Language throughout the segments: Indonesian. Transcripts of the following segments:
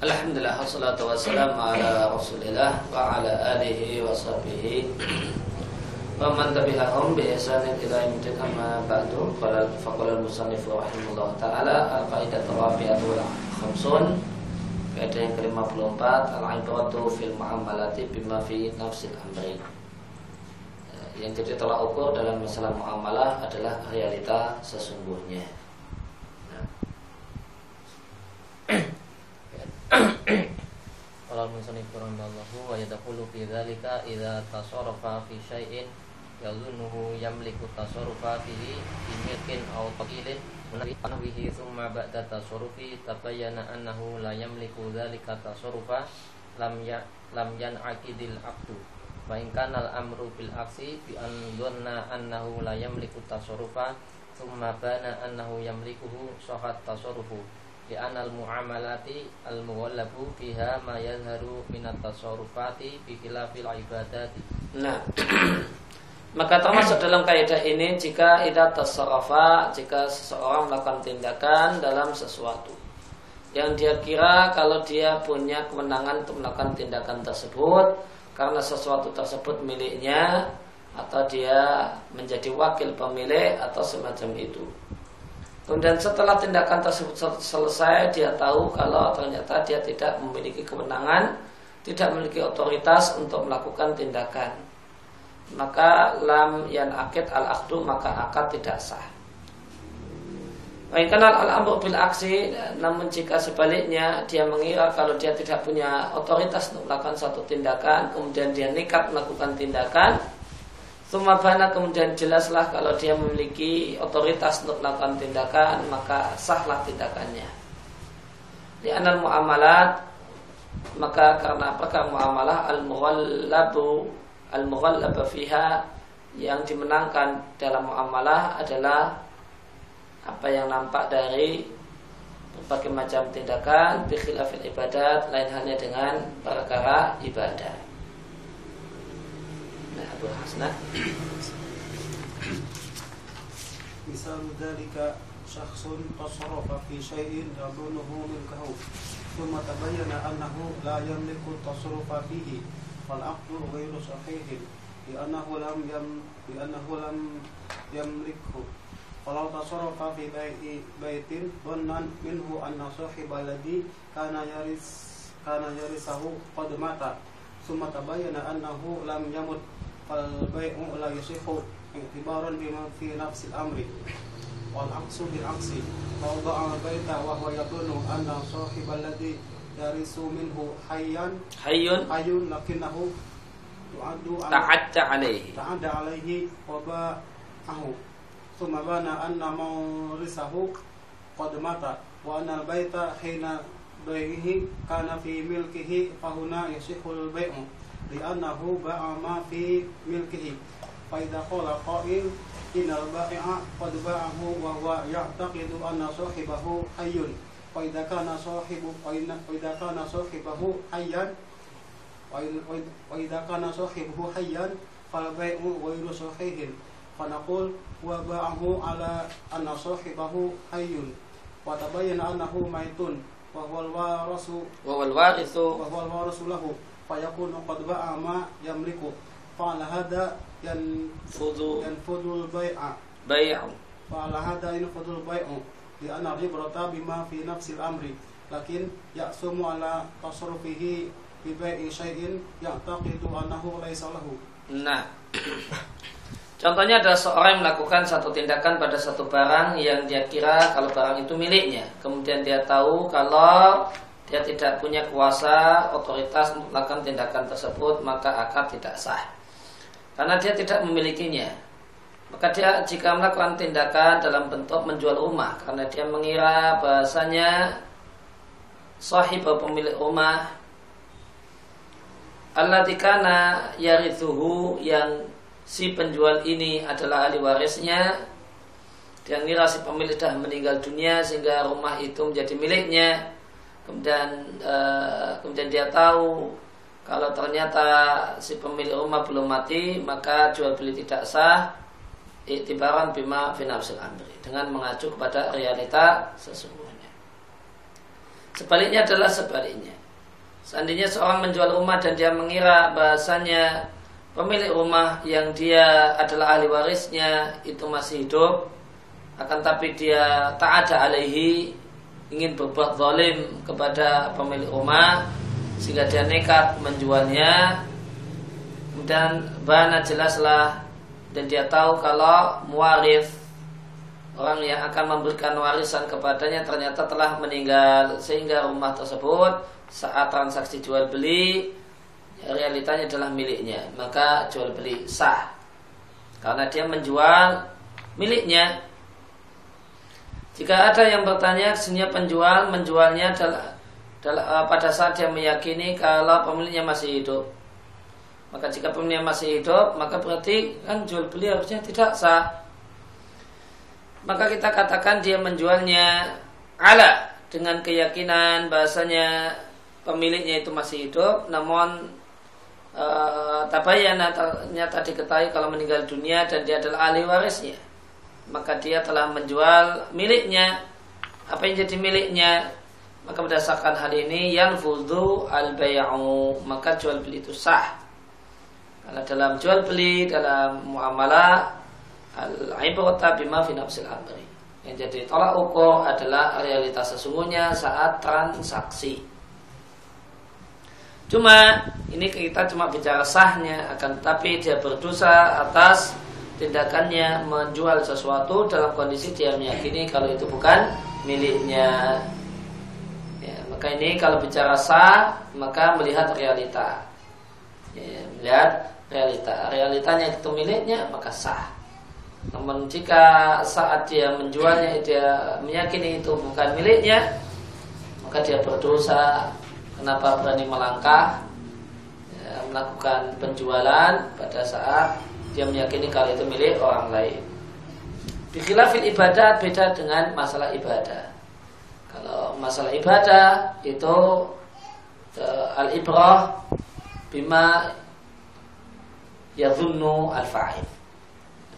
Alhamdulillah wassalatu wassalamu ala Rasulillah wa ala alihi wa sahbihi. Wa man tabi'ahum bi ihsanin ila yaumil ba'du. Qala faqala al-musannif rahimahullah taala al-qaidah rabi'atu wal khamsun kaidah yang ke-54 al-ibratu fil muamalati bima fi nafsil amri. Yang jadi tolak ukur dalam masalah muamalah adalah realita sesungguhnya. Qala al-musannif rahimahullahu wa yadkhulu fi dzalika idza tasarrafa fi syai'in yadhunnuhu yamliku tasarrufa fihi bi milkin aw taqilin nahwihi thumma ba'da tasarrufi tabayyana annahu la yamliku dzalika tasarrufa lam ya lam yan'aqidil aqdu wa in al-amru bil aksi bi an dhanna annahu la yamliku tasarrufa thumma bana annahu yamlikuhu sahat tasarrufu di anal muamalati al muwallabu fiha ma yazharu minat tasarrufati fi khilafil ibadati. Nah, maka termasuk dalam kaidah ini jika ida tasarrafa jika seseorang melakukan tindakan dalam sesuatu yang dia kira kalau dia punya kemenangan untuk melakukan tindakan tersebut karena sesuatu tersebut miliknya atau dia menjadi wakil pemilik atau semacam itu. Kemudian setelah tindakan tersebut selesai dia tahu kalau ternyata dia tidak memiliki kewenangan, tidak memiliki otoritas untuk melakukan tindakan. Maka lam yan akid al akdu maka akad tidak sah. Baik kenal al amru bil aksi, namun jika sebaliknya dia mengira kalau dia tidak punya otoritas untuk melakukan satu tindakan, kemudian dia nekat melakukan tindakan, Sumabana kemudian jelaslah kalau dia memiliki otoritas untuk melakukan tindakan maka sahlah tindakannya. Di anal muamalat maka karena apakah muamalah al mughallabu al mughallaba fiha yang dimenangkan dalam muamalah adalah apa yang nampak dari berbagai macam tindakan bikhilafil ibadat lain halnya dengan perkara ibadah Abu Hasnah مثال ذلك شخص تصرف في شيء يظنه ملكه ثم تبين أنه لا يملك التصرف فيه فالعقد غير صحيح لأنه لم يم لأنه لم يملكه ولو تصرف في بيت ظنا منه أن صاحب الذي كان يرث كان يرثه قد مات ثم تبين أنه لم يمت فالبيع لا يصح اعتبارا بما في نفس الأمر والعكس بالعكس فوضع البيت وهو يظن أن صاحب الذي يرث منه حيا حي حي لكنه تعد تعدى عليه تعدى عليه وباعه ثم بان أن مورثه قد مات وأن البيت حين بيعه كان في ملكه فهنا يصح البيع لأنه باع ما في ملكه فإذا قال قائل إن البائع قد باعه وهو يعتقد أن صاحبه حي وإذا كان صاحب وإذا كان صاحبه حيا وإذا كان صاحبه حيا فالبيع غير صحيح فنقول وباعه على أن صاحبه حي وتبين أنه ميت وهو الوارث وهو الوارث وهو الوارث له فيكون قد باع ما يملك فعلى هذا ينفذ ينفذ البيع بيع فعلى هذا ينفذ البيع لأن العبرة بما في نفس الأمر لكن يأسم على تصرفه ببيع شيء يعتقد أنه ليس له Nah, contohnya adalah seorang yang melakukan satu tindakan pada satu barang yang dia kira kalau barang itu miliknya. Kemudian dia tahu kalau dia tidak punya kuasa otoritas untuk melakukan tindakan tersebut maka akad tidak sah. Karena dia tidak memilikinya. Maka dia jika melakukan tindakan dalam bentuk menjual rumah karena dia mengira bahasanya sahib pemilik rumah Allah dikana yarithuhu yang si penjual ini adalah ahli warisnya. Dia mengira si pemilik sudah meninggal dunia sehingga rumah itu menjadi miliknya kemudian uh, kemudian dia tahu kalau ternyata si pemilik rumah belum mati maka jual beli tidak sah iktibaran bima finafsil amri dengan mengacu kepada realita sesungguhnya Sebaliknya adalah sebaliknya. Seandainya seorang menjual rumah dan dia mengira bahasanya pemilik rumah yang dia adalah ahli warisnya itu masih hidup, akan tapi dia tak ada alaihi ingin berbuat zalim kepada pemilik rumah sehingga dia nekat menjualnya. Dan bana jelaslah. Dan dia tahu kalau muarif orang yang akan memberikan warisan kepadanya ternyata telah meninggal. Sehingga rumah tersebut saat transaksi jual beli realitanya adalah miliknya. Maka jual beli sah. Karena dia menjual miliknya jika ada yang bertanya sehingga penjual menjualnya adalah, adalah uh, pada saat dia meyakini kalau pemiliknya masih hidup. Maka jika pemiliknya masih hidup maka berarti kan jual beli harusnya tidak sah. Maka kita katakan dia menjualnya ala dengan keyakinan bahasanya pemiliknya itu masih hidup. Namun e, tabayana ternyata diketahui kalau meninggal dunia dan dia adalah ahli warisnya maka dia telah menjual miliknya. Apa yang jadi miliknya? Maka berdasarkan hal ini yang fudu al bay'u maka jual beli itu sah. Karena dalam jual beli dalam muamalah al ibrata bima fi amri. Yang jadi tolak ukur adalah realitas sesungguhnya saat transaksi. Cuma ini kita cuma bicara sahnya akan tapi dia berdosa atas tindakannya menjual sesuatu dalam kondisi dia meyakini kalau itu bukan miliknya. Ya, maka ini kalau bicara sah maka melihat realita. Ya, melihat realita. Realitanya itu miliknya maka sah. Namun jika saat dia menjualnya dia meyakini itu bukan miliknya maka dia berdosa Kenapa berani melangkah ya, Melakukan penjualan Pada saat dia meyakini kalau itu milik orang lain. Bikhilafil ibadah beda dengan masalah ibadah. Kalau masalah ibadah itu uh, Al-ibrah Bima Yadhunnu al-fa'id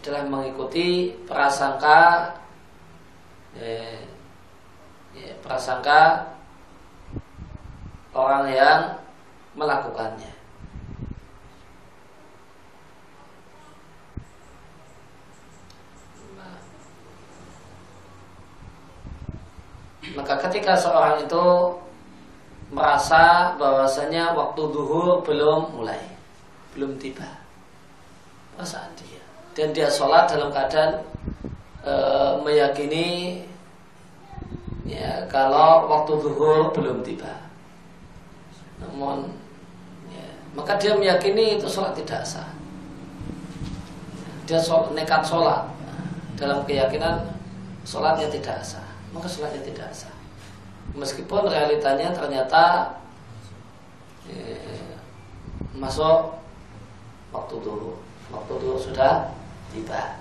Adalah mengikuti prasangka ya, ya, Prasangka orang yang melakukannya. Maka ketika seorang itu merasa bahwasanya waktu duhur belum mulai, belum tiba, perasaan dia, dan dia sholat dalam keadaan e, meyakini ya kalau waktu duhur belum tiba, namun ya, maka dia meyakini itu sholat tidak sah. Dia sholat, nekat sholat. Dalam keyakinan sholatnya tidak sah, maka sholatnya tidak sah. Meskipun realitanya ternyata ya, masuk waktu dulu, waktu dulu sudah tiba.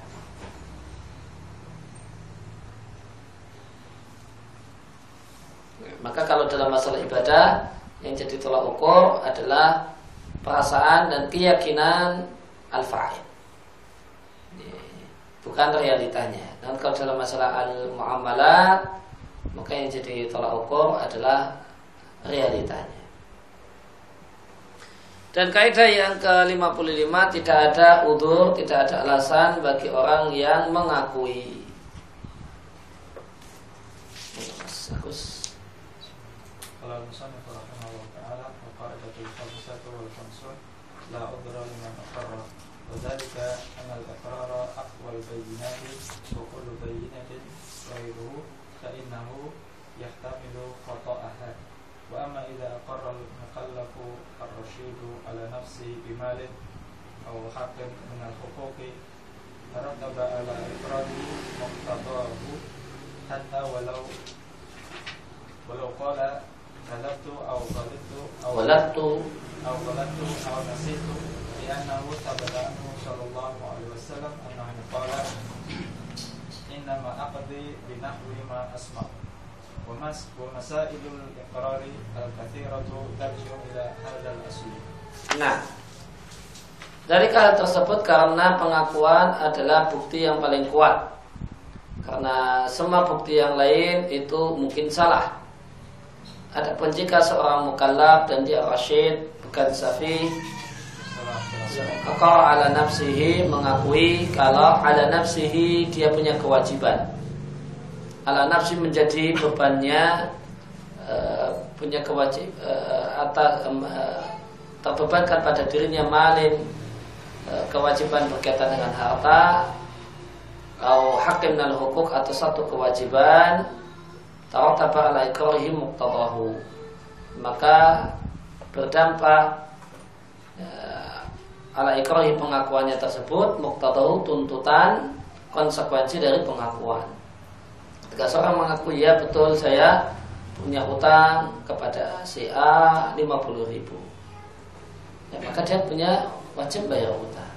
Maka kalau dalam masalah ibadah yang jadi tolak ukur adalah perasaan dan keyakinan al-fa'il bukan realitanya. Dan kalau dalam masalah al-muamalat, maka yang jadi tolak ukur adalah realitanya. Dan kaidah yang ke-55 tidak ada udur, tidak ada alasan bagi orang yang mengakui. Kalau وذلك أن الإقرار أقوى البينات وكل بينة غيره فإنه يحتمل خطأها. وأما إذا أقر المكلف الرشيد على نفسه بمال أو حق من الحقوق ترتب على إقراره مقتضاه حتى ولو ولو قال غلبت أو غلبت أو غلبت. أو غلطت أو نسيت. لأنه ثبت عنه صلى الله عليه وسلم أنه قال إنما أقضي بنحو ما أسمع ومسائل الإقرار الكثيرة ترجع إلى هذا الأصل Nah, dari hal tersebut karena pengakuan adalah bukti yang paling kuat. Karena semua bukti yang lain itu mungkin salah. Adapun jika seorang mukallaf dan dia rasyid bukan safi Akar ala nafsihi mengakui kalau ala nafsihi dia punya kewajiban. Ala nafsi menjadi bebannya uh, punya kewajiban uh, atas uh, terbebankan pada dirinya malin uh, kewajiban berkaitan dengan harta atau hakim dan hukuk atau satu kewajiban tarataba ala ikrahi maka berdampak ala ikrahi pengakuannya tersebut muqtadahu tuntutan konsekuensi dari pengakuan. Ketika seorang mengaku ya betul saya punya utang kepada si A 50 ribu. Ya, maka dia punya wajib bayar utang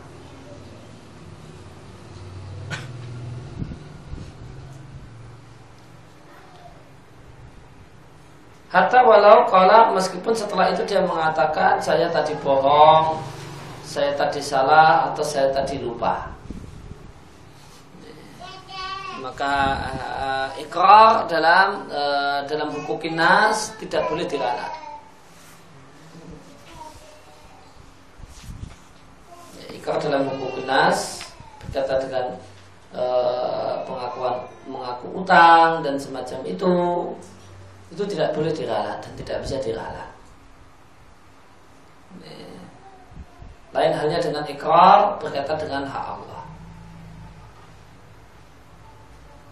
Hatta walau kalau meskipun setelah itu dia mengatakan saya tadi bohong, saya tadi salah atau saya tadi lupa. Maka uh, ikrar dalam uh, dalam hukum kinas tidak boleh diralat. Ikrar dalam hukum kinas berkaitan dengan uh, pengakuan mengaku utang dan semacam itu itu tidak boleh diralat dan tidak bisa diralat. Lain halnya dengan ikrar berkaitan dengan hak Allah.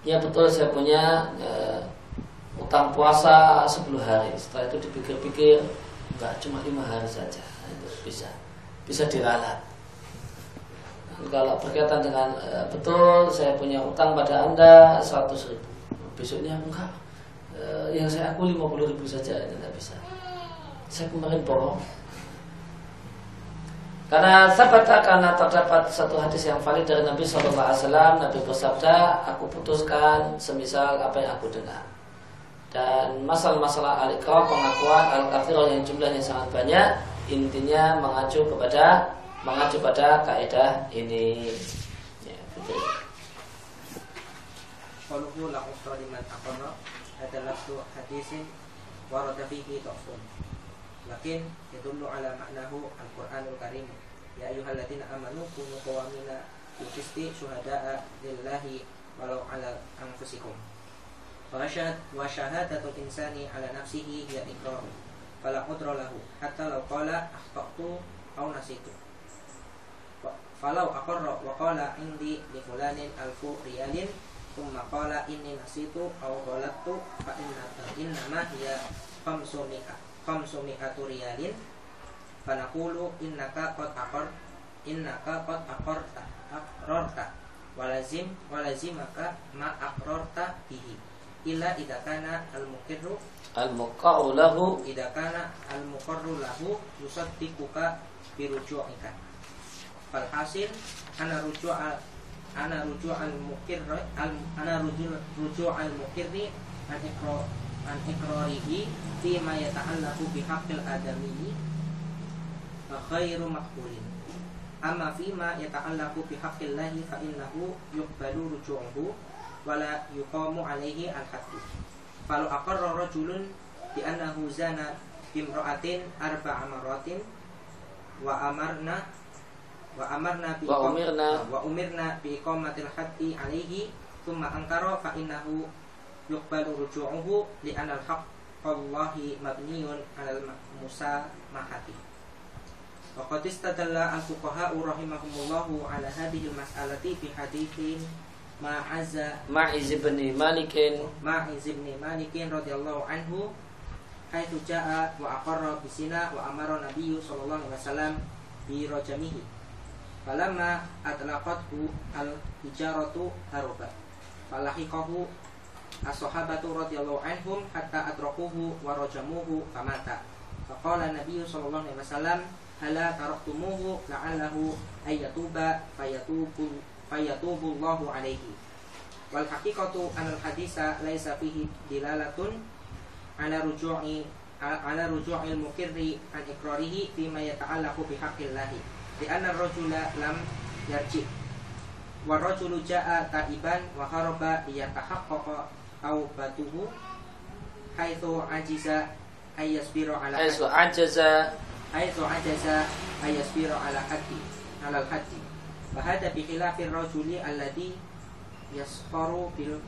Ya betul saya punya ya, utang puasa 10 hari. Setelah itu dipikir-pikir enggak cuma lima hari saja. Itu bisa bisa diralat. Dan kalau berkaitan dengan e, betul saya punya utang pada anda 100 ribu. Besoknya enggak uh, yang saya aku 50 ribu saja tidak bisa saya kemarin bohong karena sahabat karena terdapat satu hadis yang valid dari Nabi Wasallam Nabi bersabda aku putuskan semisal apa yang aku dengar. Dan masalah-masalah al pengakuan al kafir yang jumlahnya sangat banyak intinya mengacu kepada mengacu pada kaidah ini. Ya, betul. adalah hadisin lakin yadullu ala ma'nahu al-Qur'anul Karim. Ya ayyuhalladzina amanu kunu qawamina bil qisti syuhada'a lillahi walau ala anfusikum. Wa syahadatul insani ala nafsihi hiya iqrar fala qudra lahu hatta law qala akhtatu aw nasitu. Falau aqarra wa qala indi li fulanin alfu riyalin Tumma qala inni nasitu aw ghalattu fa inna inna ma hiya khamsu mi'a khamsu mi'atu riyalin fa naqulu innaka qad aqar innaka qad aqarta aqrarta walazim walazimaka ma aqrarta bihi illa idza kana al muqirru al muqarru lahu idza kana al muqarru lahu yusaddiquka bi ruju'ika fal hasil ana ruju'a ana rujuk al mukir ana rujuk rujuk al mukirri an an ikrarihi fi ma yata'allaqu bi haqqil adami fa khairu maqbulin. Amma fi ma yata'allaqu bi haqqillahi fa innahu yuqbalu ruju'uhu wa la yuqamu alaihi al haddu falau aqarra rajulun bi annahu zana bimra'atin arba'a maratin wa amarna wa amarna bi wa umirna. wa umirna bi iqamatil haddi alaihi thumma ankara fa innahu yuqbalu ruju'uhu li anal haqq Allahi mabniun alal musamahati. Wa qad istadalla al fuqaha rahimahumullahu ala hadhihi al mas'alati fi hadithin ma'azza ma'iz ibn Malik ma'iz ibn Malik radhiyallahu anhu haitsu jaa wa aqarra bisina wa amara nabiyyu sallallahu alaihi wasallam bi rajamihi. Falamma atlaqathu al-hijaratu haruba. Falahiqahu as-sahabatu radhiyallahu anhum hatta atraquhu wa rajamuhu famata. Faqala Nabi sallallahu alaihi wasallam hala taraktumuhu la'allahu ayyatuba fayatubu fayatubu Allahu alaihi. Wal haqiqatu anal hadisa laisa fihi dilalatun ala ruju'i ala ruju'il mukirri an ikrarihi fima yata'allaqu bihaqqillahi di anna rajula lam yarji wa rajulu jaa taiban wa haraba yatahaqqaqa taubatuhu haitsu ajiza ayasbiru ala haitsu ajaza haitsu ajaza ayasbiru ala hati ala hati wa hada bi khilafir rajuli alladhi yasfaru bil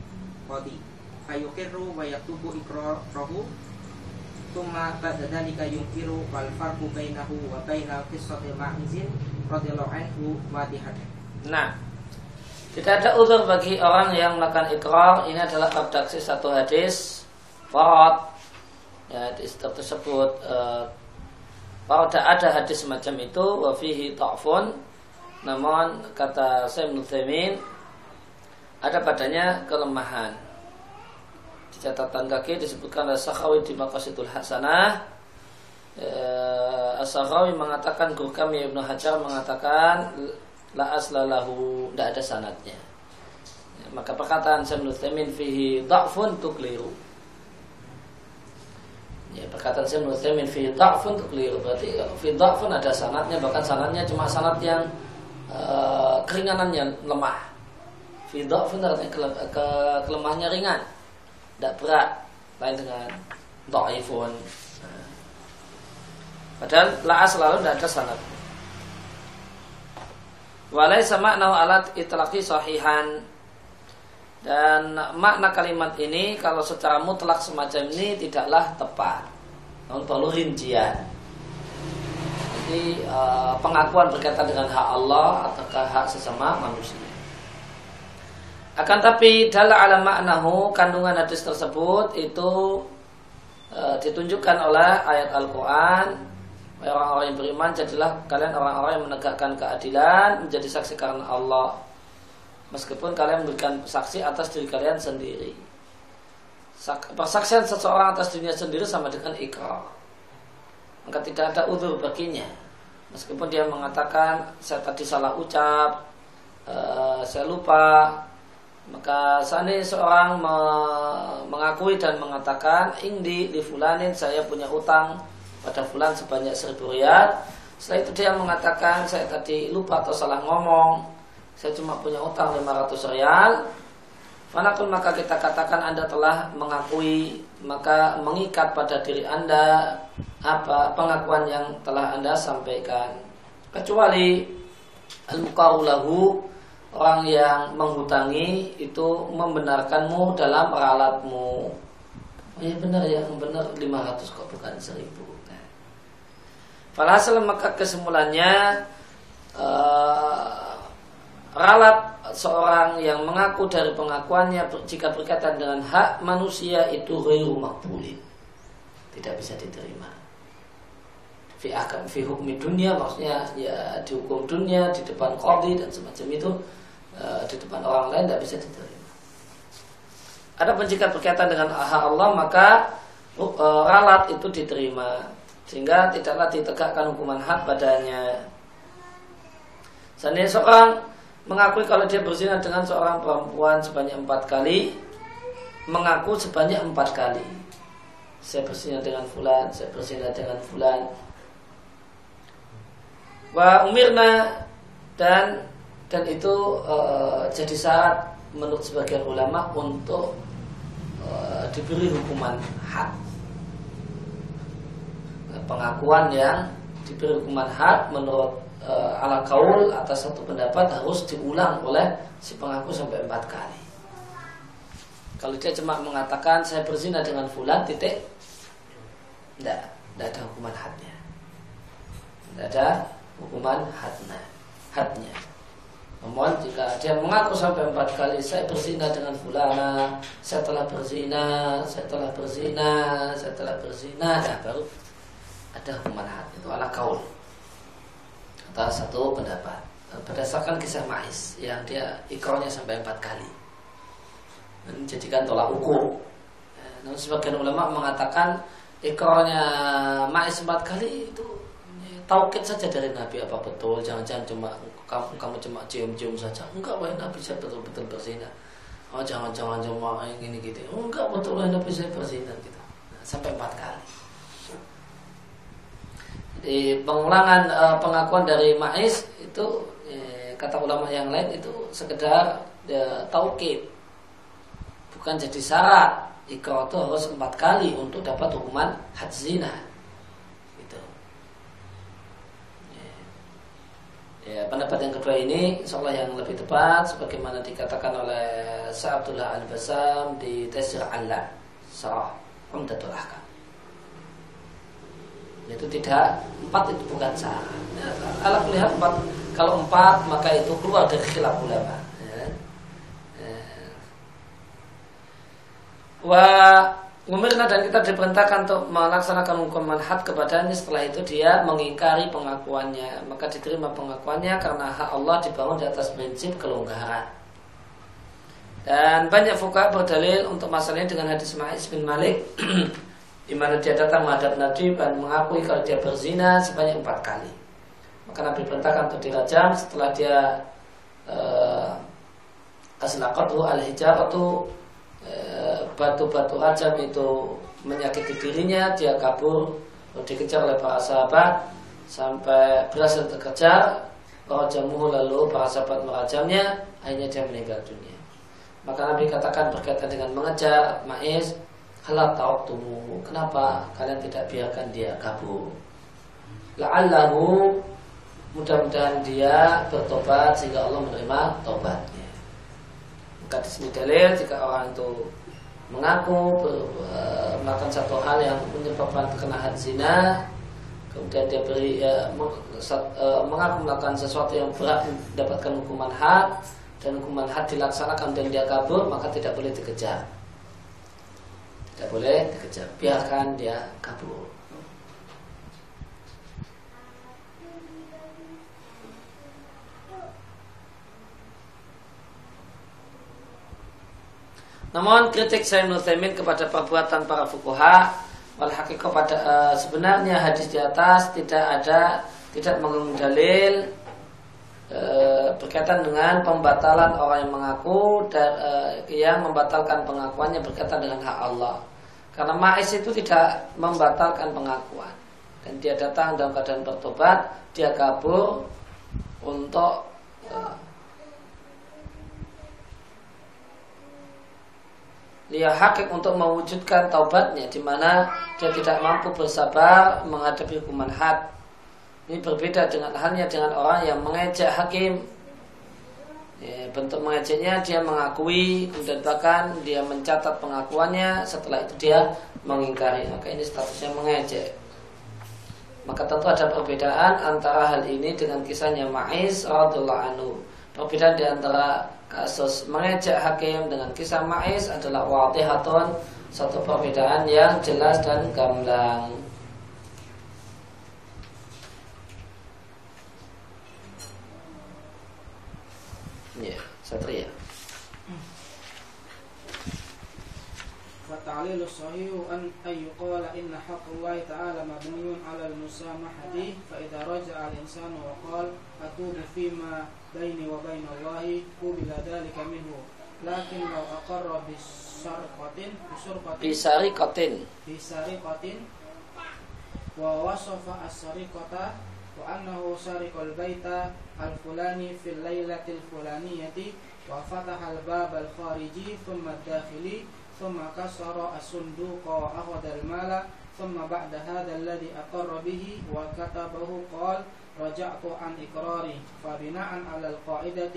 qadi. Fa yuqirru wa yatubu iqrarahu thumma ba'da dhalika yunkiru wal farqu bainahu wa bainal qissati ma'izin radhiyallahu anhu wa wadihat nah tidak ada uzur bagi orang yang melakukan ikrar. Ini adalah abdaksi satu hadis. Farad. Ya, tersebut uh, ada hadis semacam itu wafihi ta'fun namun kata saya Nuthamin ada padanya kelemahan di catatan kaki disebutkan Sakhawi di Maqasidul Hasanah e, As-Sakhawi mengatakan guru kami Ibnu Hajar mengatakan la aslalahu tidak ada sanatnya maka perkataan saya Nuthamin fihi ta'fun tukliru Ya, perkataan saya menurut saya min fi dha'fun itu keliru. Berarti fi dha'fun ada sanatnya, bahkan sanatnya cuma sanat yang uh, keringanannya lemah. Fi dha'fun artinya ke, ke, kelemahannya ringan, tidak berat. Lain dengan dha'ifun. Nah. Padahal la selalu tidak ada sanat. Walai sama alat itlaqi sahihan dan makna kalimat ini kalau secara mutlak semacam ini tidaklah tepat. Namun perlu rincian. Jadi uh, pengakuan berkaitan dengan hak Allah ataukah hak sesama manusia. Akan tapi dalam alam maknahu kandungan hadis tersebut itu uh, ditunjukkan oleh ayat Al-Quran orang-orang yang beriman jadilah kalian orang-orang yang menegakkan keadilan menjadi saksi karena Allah meskipun kalian memberikan saksi atas diri kalian sendiri. Persaksian seseorang atas dirinya sendiri sama dengan ikrar. Maka tidak ada udur baginya. Meskipun dia mengatakan saya tadi salah ucap, uh, saya lupa, maka seandainya seorang me mengakui dan mengatakan indi di fulanin saya punya utang pada fulan sebanyak seribu riyal. Setelah itu dia mengatakan saya tadi lupa atau salah ngomong, saya cuma punya utang 500 rial. Mana pun maka kita katakan Anda telah mengakui Maka mengikat pada diri Anda Apa pengakuan yang telah Anda sampaikan. Kecuali Al-Mukarulahu Orang yang menghutangi Itu membenarkanmu dalam ralatmu. Oh ya benar ya, benar. 500 kok bukan 1000 Falhasil maka kesimpulannya uh, ralat seorang yang mengaku dari pengakuannya jika berkaitan dengan hak manusia itu ghairu makbulin. Tidak bisa diterima. Fi akam fi hukmi dunia maksudnya ya di hukum dunia di depan qadhi dan semacam itu uh, di depan orang lain tidak bisa diterima. Ada jika berkaitan dengan hak Allah maka uh, ralat itu diterima sehingga tidaklah ditegakkan hukuman had padanya. Seandainya seorang mengakui kalau dia berzina dengan seorang perempuan sebanyak empat kali mengaku sebanyak empat kali. Saya berzina dengan fulan saya berzina dengan fulan. Wa umirna dan dan itu uh, jadi syarat menurut sebagian ulama untuk uh, diberi hukuman had pengakuan yang diberi hukuman had menurut uh, ala kaul atas satu pendapat harus diulang oleh si pengaku sampai empat kali. Kalau dia cuma mengatakan saya berzina dengan fulan titik, tidak, tidak ada hukuman hadnya. Tidak ada hukuman hadnya. hadnya. Namun jika dia mengaku sampai empat kali saya berzina dengan fulana, saya telah berzina, saya telah berzina, saya telah berzina, nah baru ada hukuman had itu ala kaul. Atas satu pendapat. Berdasarkan kisah Mais yang dia ikrarnya sampai empat kali. Menjadikan tolak ukur. Namun sebagian ulama mengatakan ikrarnya Mais empat kali itu taukit saja dari Nabi apa betul. Jangan-jangan cuma kamu kamu cuma cium-cium saja. Enggak wahai Nabi saya betul-betul berzina. Oh jangan-jangan cuma ini gitu enggak betul Nabi saya berzina gitu. Sampai empat kali di pengulangan e, pengakuan dari Ma'is itu e, kata ulama yang lain itu sekedar e, taukid bukan jadi syarat ikrar itu harus empat kali untuk dapat hukuman had zina. Gitu. Ya. ya, pendapat yang kedua ini insyaallah yang lebih tepat sebagaimana dikatakan oleh Sa'abdullah Al-Basam di Tesir Allah Sarah Umdatul Ahkam. Itu tidak empat itu bukan sah. Ya, melihat empat. Kalau empat maka itu keluar dari khilaf ulama. Wa Umirna dan kita diperintahkan untuk melaksanakan hukuman had kepadanya. Setelah itu dia mengingkari pengakuannya. Maka diterima pengakuannya karena hak Allah dibangun di atas prinsip kelonggaran. Dan banyak fuka berdalil untuk masalahnya dengan hadis Ma'is bin Malik di mana dia datang menghadap Nabi dan mengakui kalau dia berzina sebanyak empat kali maka Nabi perintahkan untuk dirajam setelah dia eh, aslaqatu al-hijaratu Eh, batu-batu rajam itu menyakiti dirinya, dia kabur, dikejar oleh para sahabat sampai berhasil terkejar, jamuh lalu para sahabat merajamnya, akhirnya dia meninggal dunia. Maka Nabi katakan berkaitan dengan mengejar Ma'is, halat tumuh. Kenapa kalian tidak biarkan dia kabur? La'allahu mudah-mudahan dia bertobat sehingga Allah menerima tobatnya. Maka di sini dalil jika orang itu mengaku ber, uh, melakukan satu hal yang menyebabkan terkena zina, kemudian dia beri uh, mengaku melakukan sesuatu yang berat mendapatkan hukuman had dan hukuman had dilaksanakan dan dia kabur maka tidak boleh dikejar. Tidak boleh dikejar, biarkan dia kabur. Namun kritik saya Nutaimin kepada perbuatan para fukuha wal pada uh, sebenarnya hadis di atas tidak ada tidak mengandung uh, berkaitan dengan pembatalan orang yang mengaku dan uh, yang membatalkan pengakuannya berkaitan dengan hak Allah. Karena Ma'is itu tidak membatalkan pengakuan dan dia datang dalam keadaan bertobat, dia kabur untuk uh, dia hakik untuk mewujudkan taubatnya di mana dia tidak mampu bersabar menghadapi hukuman had. Ini berbeda dengan halnya dengan orang yang mengejek hakim. Ya, bentuk mengejeknya dia mengakui kemudian bahkan dia mencatat pengakuannya setelah itu dia mengingkari maka ini statusnya mengejek maka tentu ada perbedaan antara hal ini dengan kisahnya Ma'is radhiallahu anhu perbedaan di antara kasus mengejek hakim dengan kisah Ma'is adalah wadihatun satu perbedaan yang jelas dan gamblang. Ya, Satria. فالتعليل الصحيح أن أن يقال إن حق الله تعالى مبني على المسامحة فإذا رجع الإنسان وقال أتوب فيما بيني وبين الله قبل ذلك منه لكن لو أقر بسرقة بسرقة بسرقة بسرقة ووصف السرقة وأنه سرق البيت الفلاني في الليلة الفلانية وفتح الباب الخارجي ثم الداخلي ثم كسر الصندوق وأخذ المال ثم بعد هذا الذي أقر به وكتبه قال رجعت عن إقراري فبناء على القاعدة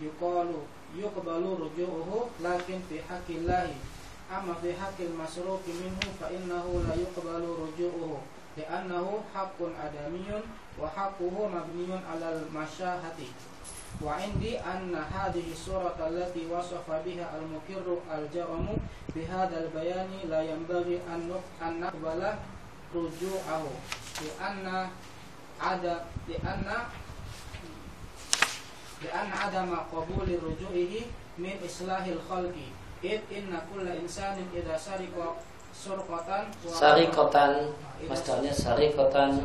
يقال يقبل رجوعه لكن في حق الله. أما في حق المسروق منه فإنه لا يقبل رجوعه. li'annahu haqqun adamiyun wa haqquhu mabniyun 'alal masyahati. Wa indi anna hadhihi surata allati wasafa biha al-mukirru al-jaramu bihadzal bayani la yanbaghi an naqbala ruju'ahu. Li'anna ada li'anna li'an adama qabuli ruju'ihi min islahil khalqi. Id inna kulla insanin idza sariqa Sarikotan Masdarnya sarikotan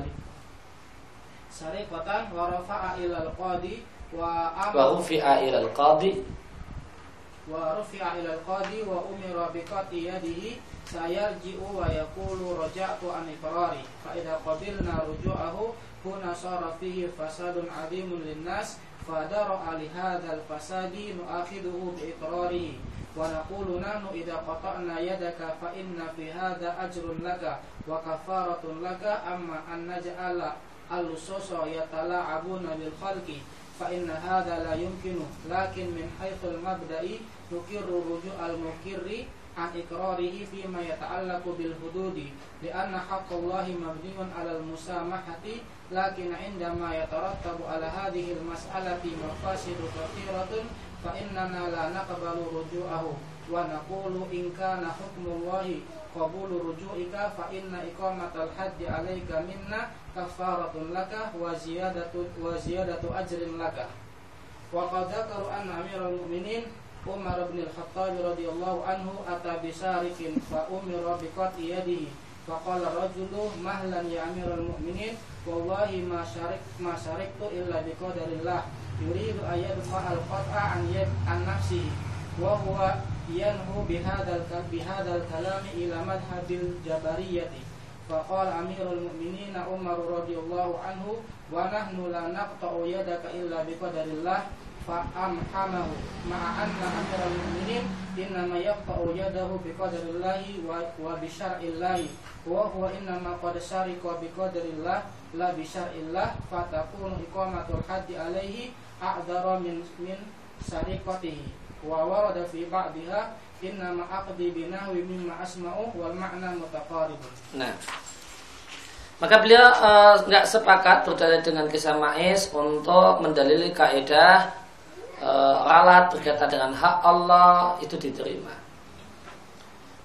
Sarikotan kotan. ilal qadi Wa rufi'a ilal qadi. Wa rufi'a ilal qadi Wa umira biqati yadihi Sayarji'u wa yakulu roja'tu anifarari Fa'idha qabilna ruju'ahu Huna sara fihi fasadun adimun linnas Fadara'a alihadal fasadi Nu'akhiduhu biikrarihi ونقول نحن إذا قطعنا يدك فإن في هذا أجر لك وكفارة لك أما أن نجعل اللصوص يتلاعبون بالخلق فإن هذا لا يمكن لكن من حيث المبدأ نكر رجوع المكر عن إقراره فيما يتعلق بالحدود لأن حق الله مبني على المسامحة لكن عندما يترتب على هذه المسألة مفاسد كثيرة fa innana la naqbalu ruju'ahu wa naqulu in kana hukmullahi qabulu ruju'ika fa inna iqamatal hajji alayka minna kafaratun laka wa ziyadatu wa ziyadatu ajrin laka. Wa qad dzakaru anna amiral mu'minin Umar bin Al-Khattab radhiyallahu anhu ata bi sariqin fa umira bi yadihi. Fa rajulu mahlan ya amiral mu'minin wallahi ma syarik ma syariktu illa bi يريد أن يدفع القطع عن يد عن نفسه وهو ينهو بهذا بهذا الكلام إلى مذهب الجبرية فقال أمير المؤمنين عمر رضي الله عنه ونحن لا نقطع يدك إلا بقدر الله فأمحمه مع أن أمير المؤمنين إنما يقطع يده بقدر الله وبشرع الله وهو إنما قد شارك بقدر الله لا بشرع الله فتكون إقامة الحد عليه a'dhara min min sariqati wa warada fi ba'dha inna ma aqdi binahwi mimma asma'u wal ma'na mutaqarib. Nah. Maka beliau eh, nggak uh, sepakat berdalil dengan kisah Ma'is untuk mendalili kaidah uh, eh, ralat berkaitan dengan hak Allah itu diterima.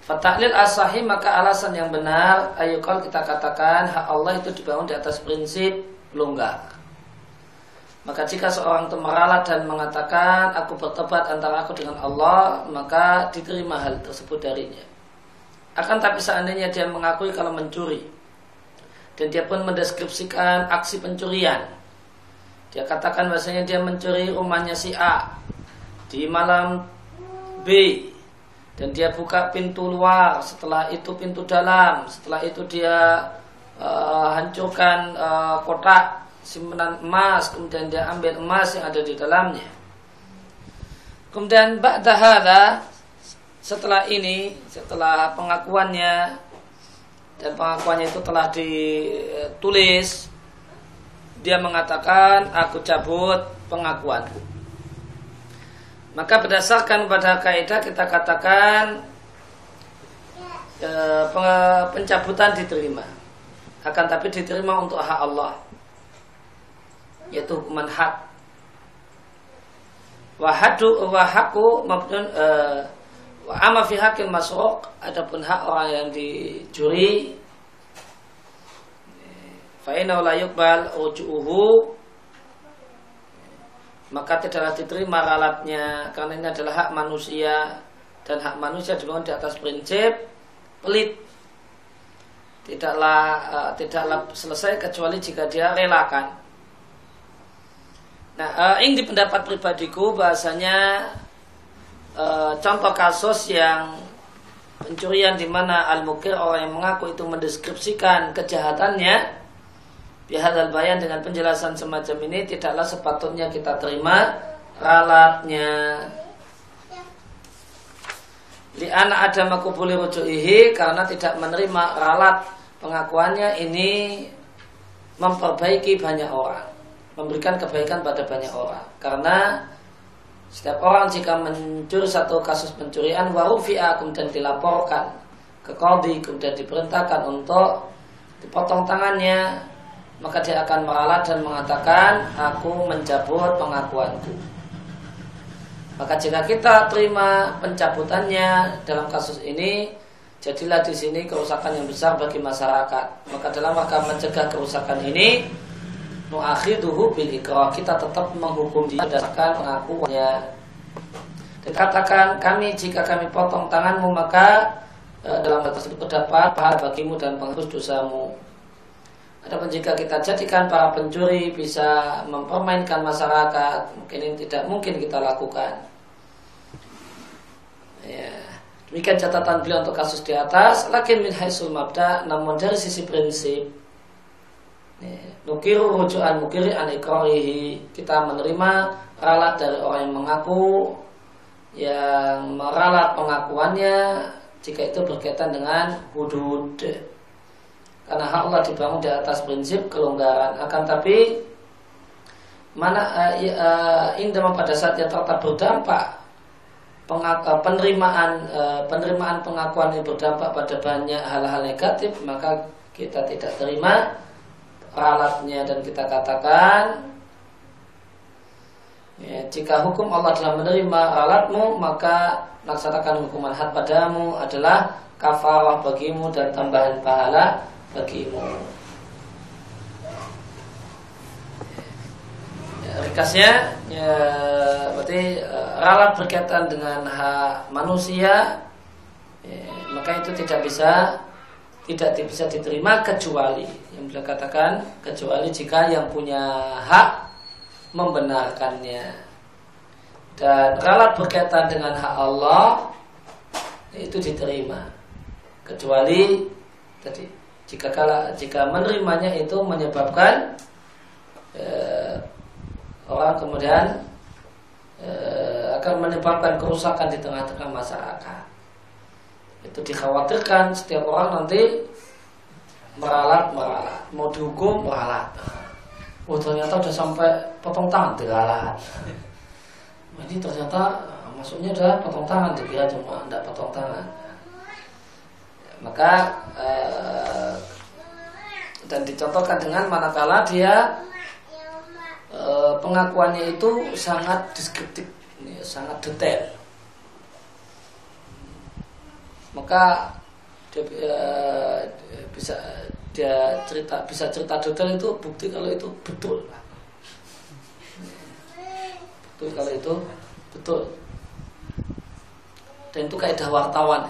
Fatahlil asahi maka alasan yang benar ayukal kita katakan hak Allah itu dibangun di atas prinsip longgar. Maka jika seorang itu meralat dan mengatakan aku bertobat antara aku dengan Allah maka diterima hal tersebut darinya. Akan tapi seandainya dia mengakui kalau mencuri. Dan dia pun mendeskripsikan aksi pencurian. Dia katakan bahasanya dia mencuri rumahnya si A di malam B. Dan dia buka pintu luar, setelah itu pintu dalam, setelah itu dia uh, hancurkan uh, kotak simpanan emas, kemudian dia ambil emas yang ada di dalamnya. Kemudian ba'da setelah ini, setelah pengakuannya dan pengakuannya itu telah ditulis dia mengatakan aku cabut pengakuanku. Maka berdasarkan pada kaidah kita katakan e, pencabutan diterima. Akan tapi diterima untuk hak Allah. Yaitu hukuman hak. Wahadu wahaku mabdun e, wa ama fi hakil masruq adapun hak orang yang dicuri Fa'inau la yuqbal ruju'uhu maka tidaklah diterima ralatnya karena ini adalah hak manusia dan hak manusia dibangun di atas prinsip pelit tidaklah uh, tidaklah selesai kecuali jika dia relakan. Nah, uh, ini di pendapat pribadiku bahasanya uh, contoh kasus yang pencurian di mana al-mukir orang yang mengaku itu mendeskripsikan kejahatannya bihadal bayan dengan penjelasan semacam ini tidaklah sepatutnya kita terima ralatnya. Di anak ada makubuli rujuihi karena tidak menerima ralat pengakuannya ini memperbaiki banyak orang memberikan kebaikan pada banyak orang karena setiap orang jika mencuri satu kasus pencurian warufi'a kemudian dilaporkan ke kodi kemudian diperintahkan untuk dipotong tangannya maka dia akan meralat dan mengatakan aku mencabut pengakuanku. Maka jika kita terima pencabutannya dalam kasus ini, jadilah di sini kerusakan yang besar bagi masyarakat. Maka dalam rangka mencegah kerusakan ini, nu'akhiduhu bil ikrah. Kita tetap menghukum dia berdasarkan pengakuannya. Dan katakan kami jika kami potong tanganmu maka eh, dalam hal tersebut terdapat pahala bagimu dan penghapus dosamu. Adapun jika kita jadikan para pencuri bisa mempermainkan masyarakat, mungkin ini tidak mungkin kita lakukan. Ya. Demikian catatan beliau untuk kasus di atas. Lakin min haisul mabda, namun dari sisi prinsip, nukiru rujuan mukiri an Kita menerima ralat dari orang yang mengaku yang meralat pengakuannya jika itu berkaitan dengan hudud. Karena hak Allah dibangun di atas prinsip kelonggaran. Akan tapi mana uh, uh, indah pada saat yang tetap berdampak pengak, uh, penerimaan uh, penerimaan pengakuan yang berdampak pada banyak hal-hal negatif maka kita tidak terima alatnya dan kita katakan ya, jika hukum Allah telah menerima alatmu maka laksanakan hukuman had padamu adalah kafarah bagimu dan tambahan pahala bagimu. Ya, ringkasnya ya, berarti uh, ralat berkaitan dengan hak manusia ya, maka itu tidak bisa tidak bisa diterima kecuali yang beliau katakan kecuali jika yang punya hak membenarkannya. Dan ralat berkaitan dengan hak Allah itu diterima. Kecuali tadi jika kala jika menerimanya itu menyebabkan eh, orang kemudian eh, akan menyebabkan kerusakan di tengah-tengah masyarakat itu dikhawatirkan setiap orang nanti meralat meralat. Mau dihukum meralat. Oh ternyata udah sampai potong tangan diralat. Ini ternyata maksudnya adalah potong tangan dikira cuma tidak potong tangan. Maka eh, dan dicontohkan dengan manakala dia eh, pengakuannya itu sangat deskriptif sangat detail maka dia uh, bisa dia cerita bisa cerita detail itu bukti kalau itu betul. Betul kalau itu betul. Dan itu kaidah wartawan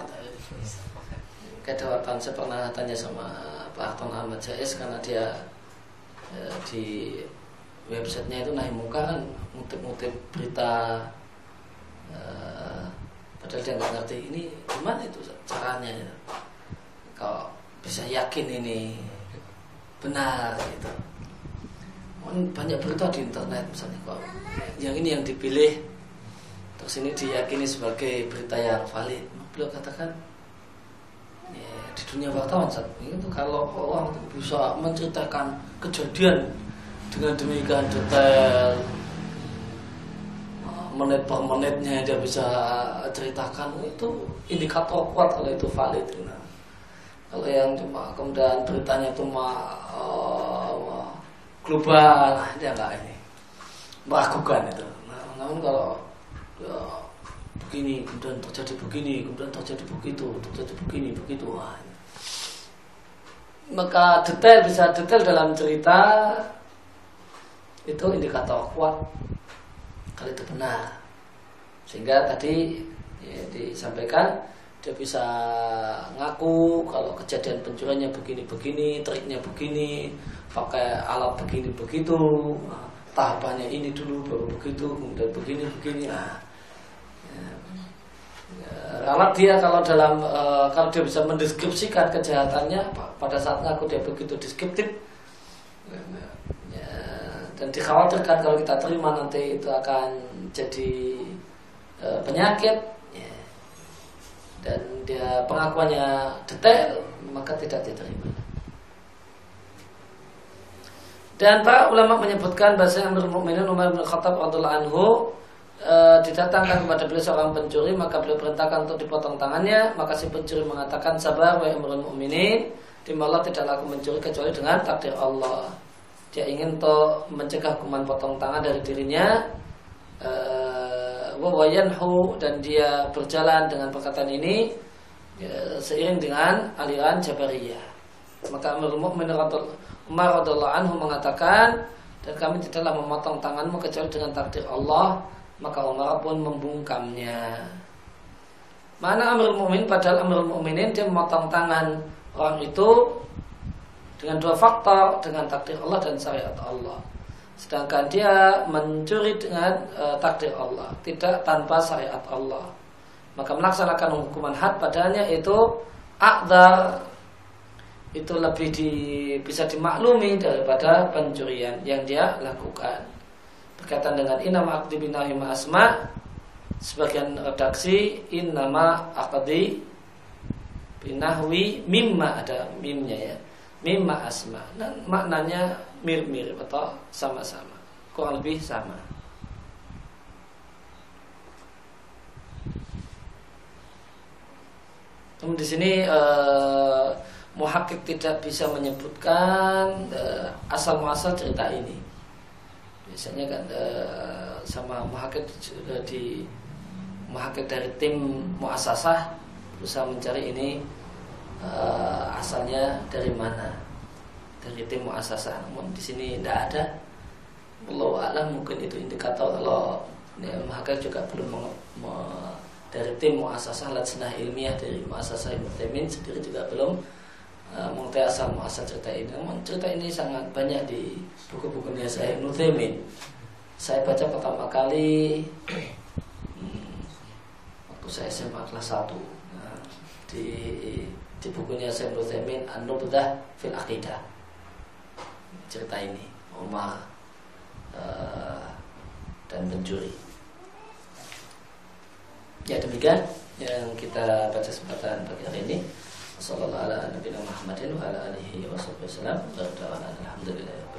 kaidah wartawan saya pernah tanya sama Pak Harton Ahmad Jais karena dia eh, di websitenya itu naik muka kan ngutip-ngutip berita eh, padahal dia nggak ngerti. Ini gimana itu caranya? Ya. kalau bisa yakin ini benar gitu. Banyak berita di internet misalnya kok. Yang ini yang dipilih terus ini diyakini sebagai berita yang valid. Beliau katakan ya, di dunia wartawan saat itu kalau orang bisa menceritakan kejadian dengan demikian detail menit per menitnya dia bisa ceritakan. Itu indikator kuat kalau itu valid. Nah, kalau yang cuma kemudian beritanya cuma uh, global nah, dia nggak ini meragukan itu. Nah, namun kalau ya, begini kemudian terjadi begini kemudian terjadi begitu terjadi begini begitu wah, maka detail bisa detail dalam cerita itu indikator kuat kalau itu benar sehingga tadi ya, disampaikan dia bisa ngaku kalau kejadian pencuriannya begini-begini, triknya begini, pakai alat begini begitu, tahapannya ini dulu baru begitu, kemudian begini begini. Nah, ya, alat dia kalau dalam e, kalau dia bisa mendeskripsikan kejahatannya pada saat ngaku dia begitu deskriptif, dan dikhawatirkan kalau kita terima nanti itu akan jadi e, penyakit. Ya. dan dia pengakuannya detail maka tidak diterima. Dan para ulama menyebutkan bahasa yang Mukminin Umar bin Khattab anhu e, didatangkan kepada beliau seorang pencuri maka beliau perintahkan untuk dipotong tangannya. Maka si pencuri mengatakan sabar wahai Amirul Mukminin di Allah tidak laku mencuri kecuali dengan takdir Allah dia ingin to mencegah kuman potong tangan dari dirinya. Eh, wawayanhu dan dia berjalan dengan perkataan ini ya, seiring dengan aliran Jabariyah. Maka Amirul Mukminin Umar radhiallahu anhu mengatakan dan kami tidaklah memotong tanganmu kecuali dengan takdir Allah. Maka Umar pun membungkamnya. Mana Amirul Mukminin padahal Amirul Mukminin dia memotong tangan orang itu dengan dua faktor dengan takdir Allah dan syariat Allah. Sedangkan dia mencuri dengan e, takdir Allah tidak tanpa syariat Allah. Maka melaksanakan hukuman had padanya itu akdar itu lebih di, bisa dimaklumi daripada pencurian yang dia lakukan. Berkaitan dengan inama akdi binahi asma sebagian redaksi in nama akadi binahwi mimma ada mimnya ya mimma asma. Dan maknanya mirip-mirip atau sama-sama. Kurang lebih sama. Namun di sini uh, muhakik tidak bisa menyebutkan uh, asal muasal cerita ini. Biasanya kan uh, sama muhakik uh, di muhakik dari tim muasasah berusaha mencari ini uh, asalnya dari mana dari tim muasasah. Namun di sini tidak ada. Allah alam mungkin itu indikator kalau muhakik juga belum dari tim muasasah lajnah ilmiah dari muasasah Ibnu sendiri juga belum uh, mengetahui asal muasal cerita ini. Namun cerita ini sangat banyak di buku-bukunya saya Ibnu. Saya baca pertama kali hmm, waktu saya SMA kelas 1 nah, di di bukunya saya Ibnu Taimin An-Nubdah fil Aqidah. Cerita ini Umar uh, dan pencuri. Ya demikian yang kita baca kesempatan pagi hari ini. Wassalamualaikum warahmatullahi wabarakatuh. Alhamdulillah.